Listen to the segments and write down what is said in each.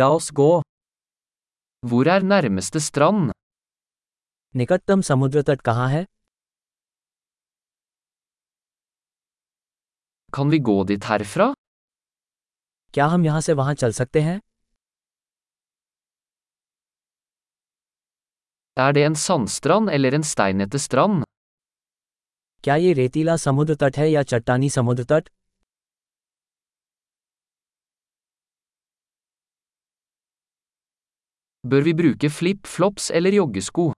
La oss gå. Hvor er nærmeste strand? निकटतम समुद्र तट कहाँ है Kan vi gå dit herfra? क्या हम यहाँ से वहाँ चल सकते हैं Er det en sandstrand eller en steinete strand? क्या ये रेतीला समुद्र तट है या चट्टानी समुद्र तट Bør vi bruke flip-flops eller joggesko?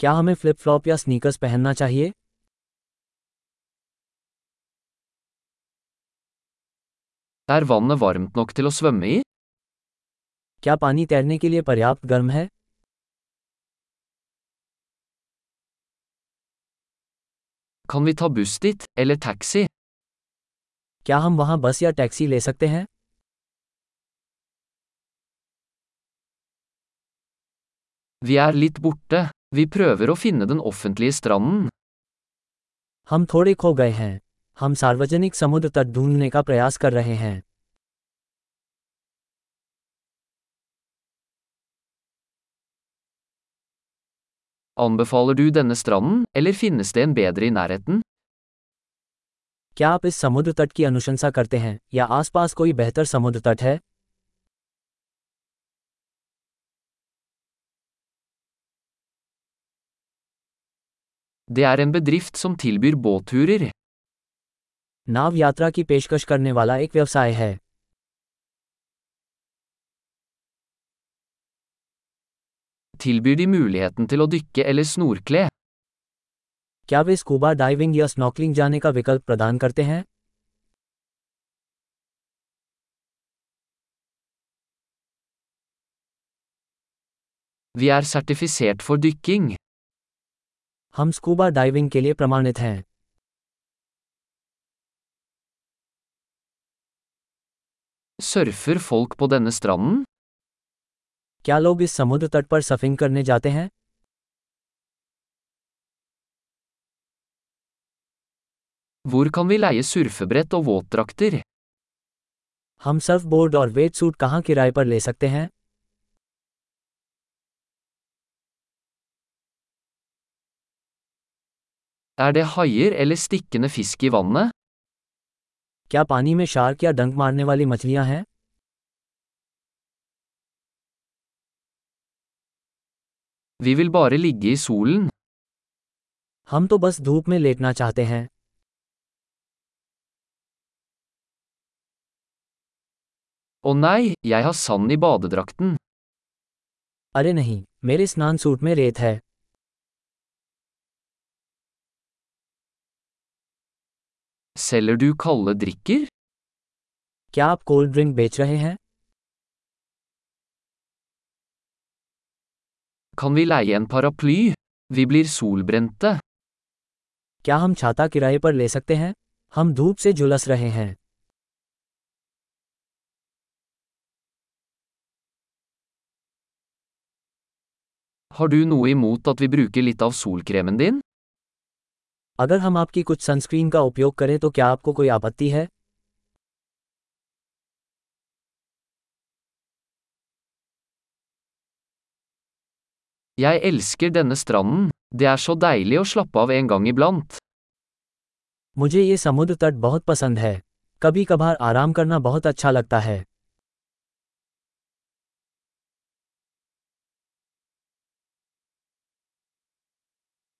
क्या हमें फ्लिप फ्लॉप या स्नीकर्स पहनना चाहिए Er vannet varmt nok til å svømme i? क्या पानी तैरने के लिए पर्याप्त गर्म है Kan vi ta buss dit, eller taxi? क्या हम वहाँ बस या टैक्सी ले सकते हैं Vi er litt borte. Vi prøver å finne den offentlige stranden. हम थोड़े खो गए हैं हम सार्वजनिक समुद्र तट ढूँढने का प्रयास कर रहे हैं Anbefaler du denne stranden, eller finnes det en bedre i nærheten? क्या आप इस समुद्र तट की अनुशंसा करते हैं या आसपास कोई बेहतर समुद्र तट है Det er en bedrift som tilbyr båtturer. नाव यात्रा की पेशकश करने वाला एक व्यवसाय है Tilbyr de muligheten til å dykke eller snorkle? क्या वे स्कूबा डाइविंग या स्नॉकलिंग जाने का विकल्प प्रदान करते हैं Vi er sertifisert for dykking. हम स्कूबा डाइविंग के लिए प्रमाणित हैं Surfer folk på denne stranden? क्या लोग इस समुद्र तट पर सफिंग करने जाते हैं Hvor kan vi leie surfebrett og våtdrakter? हम सर्फ बोर्ड और वेट सूट कहाँ किराए पर ले सकते हैं Er det haier eller stikkende fisk i vannet? क्या पानी में शार्क या डंक मारने वाली मछलियाँ हैं Vi vil bare ligge i solen. हम तो बस धूप में लेटना चाहते हैं Å nei, jeg har sand i badedrakten. अरे नहीं मेरे स्नान सूट में रेत है Selger du kalde drikker? क्या आप कोल्ड ड्रिंक बेच रहे हैं Kan vi leie en paraply? Vi blir solbrente. क्या हम छाता किराए पर ले सकते हैं हम धूप से झुलस रहे हैं Har du noe imot at vi bruker litt av solkremen din? अगर हम आपकी कुछ सनस्क्रीन का उपयोग करें तो क्या आपको कोई आपत्ति है Jeg elsker denne stranden. Det er så deilig å slappe av en gang iblant. मुझे ये समुद्र तट बहुत पसंद है कभी कभार आराम करना बहुत अच्छा लगता है